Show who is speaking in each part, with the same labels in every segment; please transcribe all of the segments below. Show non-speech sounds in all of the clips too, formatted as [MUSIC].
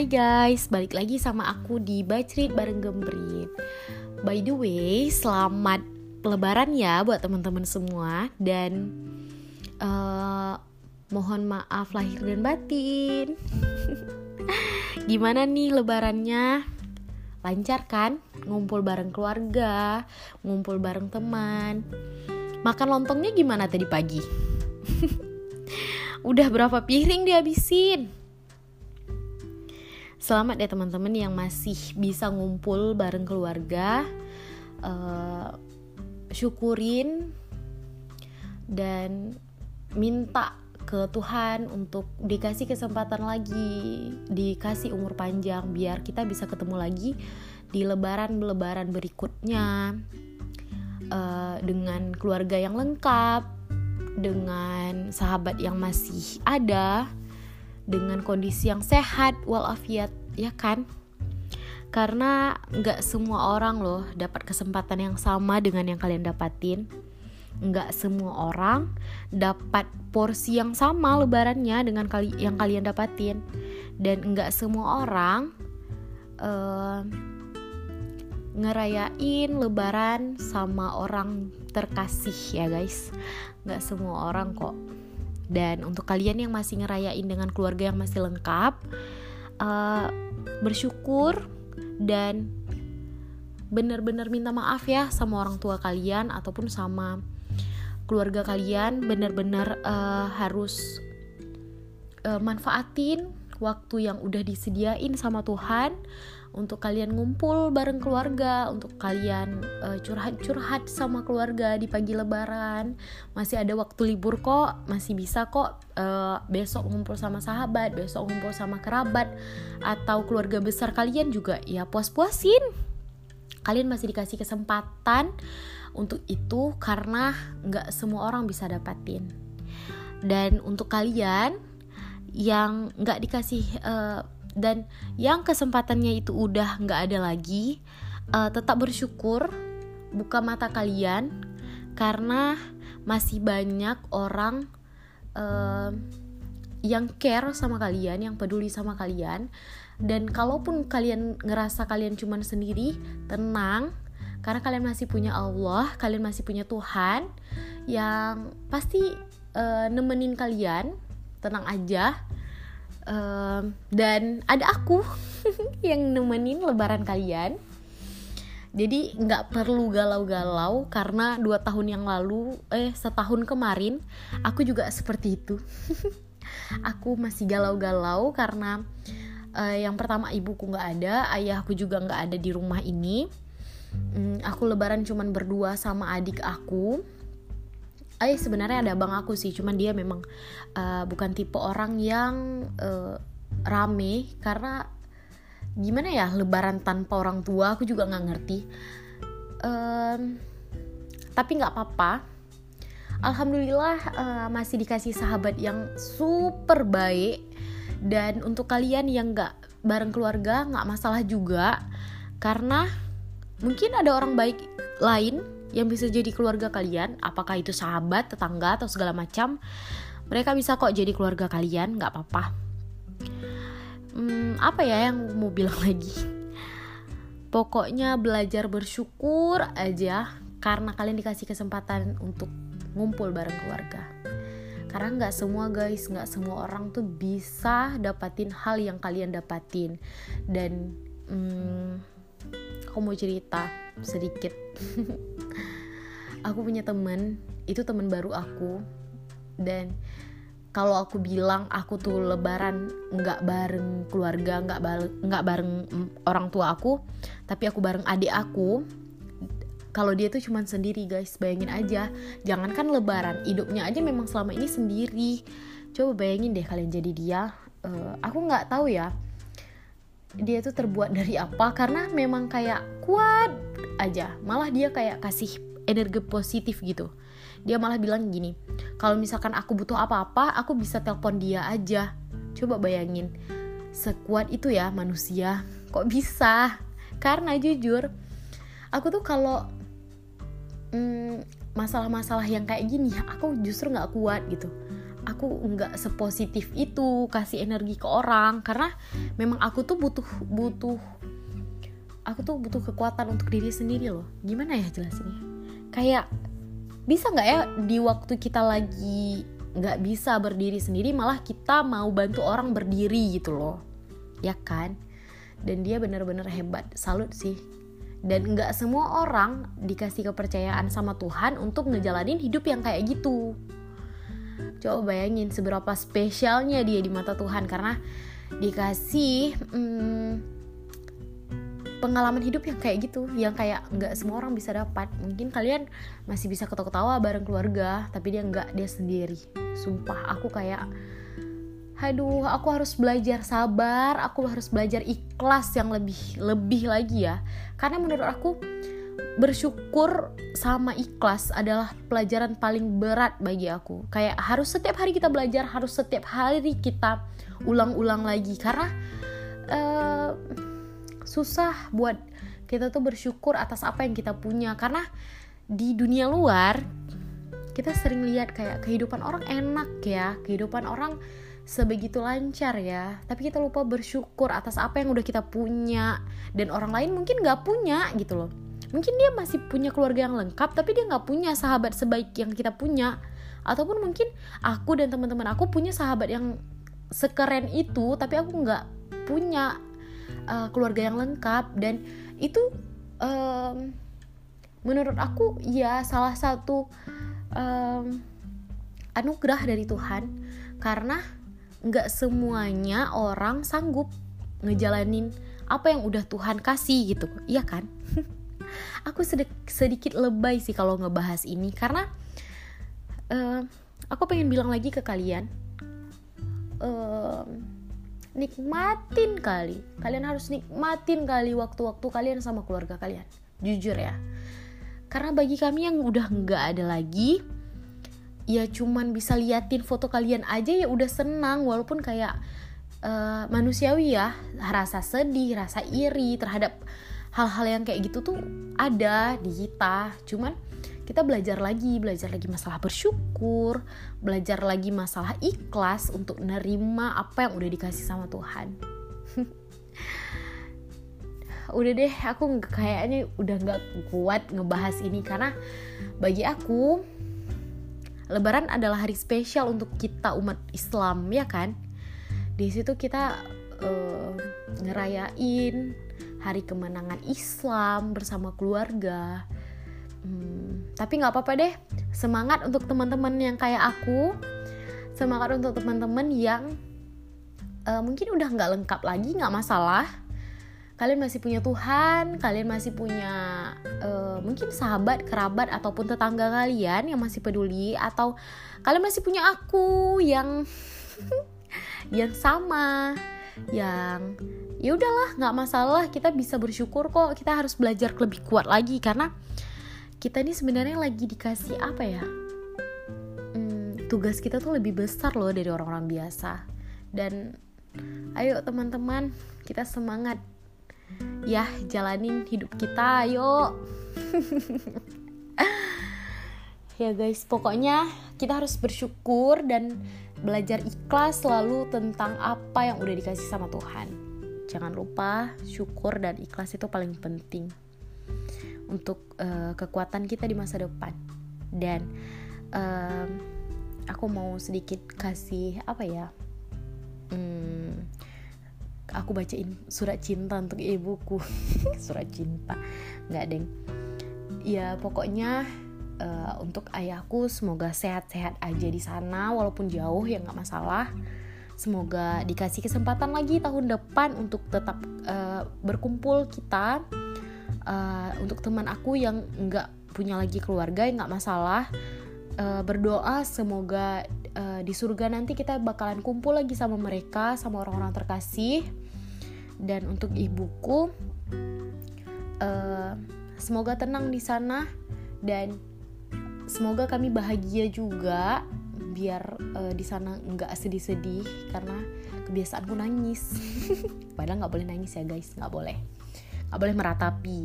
Speaker 1: Hai guys, balik lagi sama aku di Bacrit bareng Gembrit By the way, selamat lebaran ya buat teman-teman semua Dan uh, mohon maaf lahir dan batin [LAUGHS] Gimana nih lebarannya? Lancar kan? Ngumpul bareng keluarga, ngumpul bareng teman Makan lontongnya gimana tadi pagi? [LAUGHS] Udah berapa piring dihabisin? Selamat ya teman-teman yang masih bisa ngumpul bareng keluarga. Uh, syukurin dan minta ke Tuhan untuk dikasih kesempatan lagi, dikasih umur panjang biar kita bisa ketemu lagi di lebaran-lebaran berikutnya uh, dengan keluarga yang lengkap, dengan sahabat yang masih ada dengan kondisi yang sehat walafiat ya kan? Karena nggak semua orang loh dapat kesempatan yang sama dengan yang kalian dapatin. Nggak semua orang dapat porsi yang sama lebarannya dengan kali yang kalian dapatin. Dan nggak semua orang uh, ngerayain lebaran sama orang terkasih ya guys. Nggak semua orang kok dan untuk kalian yang masih ngerayain dengan keluarga yang masih lengkap, uh, bersyukur dan benar-benar minta maaf ya sama orang tua kalian ataupun sama keluarga kalian. Benar-benar uh, harus uh, manfaatin waktu yang udah disediain sama Tuhan untuk kalian ngumpul bareng keluarga, untuk kalian curhat-curhat sama keluarga di pagi lebaran. Masih ada waktu libur kok, masih bisa kok uh, besok ngumpul sama sahabat, besok ngumpul sama kerabat atau keluarga besar kalian juga ya puas-puasin. Kalian masih dikasih kesempatan untuk itu karena nggak semua orang bisa dapatin. Dan untuk kalian yang nggak dikasih uh, dan yang kesempatannya itu udah nggak ada lagi uh, tetap bersyukur buka mata kalian karena masih banyak orang uh, yang care sama kalian yang peduli sama kalian. Dan kalaupun kalian ngerasa kalian cuman sendiri tenang. Karena kalian masih punya Allah kalian masih punya Tuhan yang pasti uh, nemenin kalian tenang aja um, dan ada aku [LAUGHS] yang nemenin lebaran kalian. Jadi nggak perlu galau-galau karena dua tahun yang lalu eh setahun kemarin aku juga seperti itu. [LAUGHS] Aku masih galau-galau karena uh, yang pertama ibuku nggak ada ayahku juga nggak ada di rumah ini. Um, aku lebaran cuman berdua sama adik aku eh sebenarnya ada abang aku sih cuman dia memang uh, bukan tipe orang yang uh, rame. Karena gimana ya lebaran tanpa orang tua aku juga nggak ngerti. Um, tapi nggak apa-apa. Alhamdulillah uh, masih dikasih sahabat yang super baik. Dan untuk kalian yang nggak bareng keluarga nggak masalah juga. Karena mungkin ada orang baik lain yang bisa jadi keluarga kalian apakah itu sahabat tetangga atau segala macam mereka bisa kok jadi keluarga kalian nggak apa-apa. Hmm, apa ya yang mau bilang [LAUGHS] lagi? Pokoknya belajar bersyukur aja karena kalian dikasih kesempatan untuk ngumpul bareng keluarga. Karena nggak semua guys nggak semua orang tuh bisa dapatin hal yang kalian dapatin. Dan hmm, aku mau cerita sedikit [LAUGHS] aku punya temen itu temen baru aku. Dan kalau aku bilang aku tuh lebaran nggak bareng keluarga nggak bareng nggak bareng orang tua aku tapi aku bareng adik aku kalau dia tuh cuman sendiri guys. Bayangin aja. Jangankan lebaran hidupnya aja memang selama ini sendiri. Coba bayangin deh kalian jadi dia uh, aku nggak tahu ya dia tuh terbuat dari apa. Karena memang kayak kuat aja. Malah dia kayak kasih energi positif gitu. Dia malah bilang gini kalau misalkan aku butuh apa-apa aku bisa telepon dia aja. Coba bayangin sekuat itu ya manusia. Kok bisa? Karena jujur aku tuh kalau hmm, masalah-masalah yang kayak gini aku justru nggak kuat gitu. Aku nggak sepositif itu kasih energi ke orang. Karena memang aku tuh butuh butuh aku tuh butuh kekuatan untuk diri sendiri loh. Gimana ya jelasinnya kayak bisa nggak ya di waktu kita lagi nggak bisa berdiri sendiri malah kita mau bantu orang berdiri gitu loh. Ya kan? Dan dia bener-bener hebat. Salut sih. Dan nggak semua orang dikasih kepercayaan sama Tuhan untuk ngejalanin hidup yang kayak gitu. Coba bayangin seberapa spesialnya dia di mata Tuhan. Karena dikasih hmm, pengalaman hidup yang kayak gitu yang kayak nggak semua orang bisa dapat. Mungkin kalian masih bisa ketawa-ketawa bareng keluarga tapi dia nggak dia sendiri. Sumpah aku kayak aduh aku harus belajar sabar aku harus belajar ikhlas yang lebih lebih lagi ya. Karena menurut aku bersyukur sama ikhlas adalah pelajaran paling berat bagi aku. Kayak harus setiap hari kita belajar harus setiap hari kita ulang-ulang lagi. Karena uh, susah buat kita tuh bersyukur atas apa yang kita punya. Karena di dunia luar kita sering lihat kayak kehidupan orang enak ya kehidupan orang sebegitu lancar ya. Tapi kita lupa bersyukur atas apa yang udah kita punya. Dan orang lain mungkin nggak punya gitu loh. Mungkin dia masih punya keluarga yang lengkap tapi dia nggak punya sahabat sebaik yang kita punya. Ataupun mungkin aku dan teman-teman aku punya sahabat yang sekeren itu tapi aku nggak punya uh, keluarga yang lengkap. Dan itu um, menurut aku ya salah satu um, anugerah dari Tuhan. Karena nggak semuanya orang sanggup ngejalanin apa yang udah Tuhan kasih gitu. Iya kan? [LAUGHS] Aku sedikit, lebay sih kalau ngebahas ini. Karena uh, aku pengen bilang lagi ke kalian. Uh, nikmatin kali. Kalian harus nikmatin kali waktu-waktu kalian sama keluarga kalian. Jujur ya. Karena bagi kami yang udah nggak ada lagi ya cuman bisa liatin foto kalian aja ya udah senang. Walaupun kayak uh, manusiawi ya rasa sedih rasa iri terhadap hal-hal yang kayak gitu tuh ada di kita. Cuman kita belajar lagi belajar lagi masalah bersyukur belajar lagi masalah ikhlas untuk nerima apa yang udah dikasih sama Tuhan. [LAUGHS] Udah deh aku kayaknya udah nggak kuat ngebahas ini karena bagi aku Lebaran adalah hari spesial untuk kita umat Islam ya kan? Di situ kita uh, ngerayain hari kemenangan Islam bersama keluarga. Hmm, tapi nggak apa-apa deh. Semangat untuk teman-teman yang kayak aku. Semangat untuk teman-teman yang uh, mungkin udah nggak lengkap lagi nggak masalah. Kalian masih punya Tuhan, kalian masih punya uh, mungkin sahabat, kerabat ataupun tetangga kalian yang masih peduli atau kalian masih punya aku yang [LAUGHS] yang sama, yang ya udahlah nggak masalah. Kita bisa bersyukur kok. Kita harus belajar lebih kuat lagi karena kita ini sebenarnya lagi dikasih apa ya? Hmm, tugas kita tuh lebih besar loh dari orang-orang biasa. Dan ayo teman-teman kita semangat. Ya jalanin hidup kita ayo. [LAUGHS] Ya guys pokoknya kita harus bersyukur dan belajar ikhlas selalu tentang apa yang udah dikasih sama Tuhan. Jangan lupa syukur dan ikhlas itu paling penting untuk uh, kekuatan kita di masa depan. Dan uh, aku mau sedikit kasih apa ya hmm, aku bacain surat cinta untuk ibuku. [LAUGHS] Surat cinta. Nggak deng. Ya pokoknya uh, untuk ayahku semoga sehat-sehat aja di sana walaupun jauh ya nggak masalah. Semoga dikasih kesempatan lagi tahun depan untuk tetap uh, berkumpul kita uh, untuk teman aku yang nggak punya lagi keluarga nggak masalah uh, berdoa semoga uh, di surga nanti kita bakalan kumpul lagi sama mereka sama orang-orang terkasih. Dan untuk ibuku uh, semoga tenang di sana dan semoga kami bahagia juga biar uh, di sana nggak sedih-sedih karena kebiasaanku nangis. [LAUGHS] Padahal nggak boleh nangis ya guys. Nggak boleh nggak boleh meratapi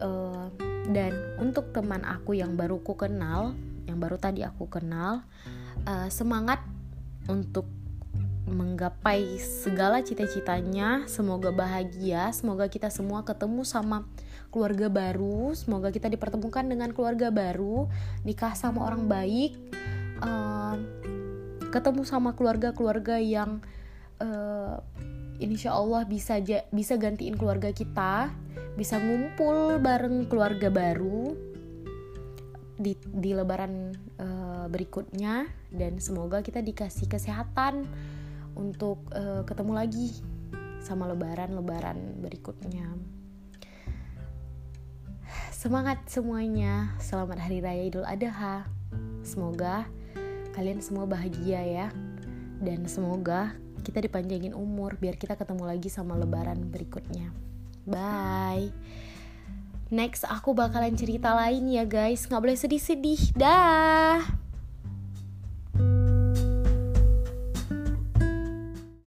Speaker 1: uh, dan untuk teman aku yang baru ku kenal yang baru tadi aku kenal uh, semangat untuk menggapai segala cita-citanya. Semoga bahagia, semoga kita semua ketemu sama keluarga baru, semoga kita dipertemukan dengan keluarga baru, nikah sama orang baik, uh, ketemu sama keluarga-keluarga yang insya Allah bisa bisa gantiin keluarga kita, bisa ngumpul bareng keluarga baru di di Lebaran uh, berikutnya dan semoga kita dikasih kesehatan untuk uh, ketemu lagi sama lebaran-lebaran berikutnya. Semangat semuanya. Selamat Hari Raya Idul Adha. Semoga kalian semua bahagia ya. Dan semoga kita dipanjangin umur biar kita ketemu lagi sama lebaran berikutnya. Bye. Next aku bakalan cerita lain ya guys. Nggak boleh sedih-sedih. Dah.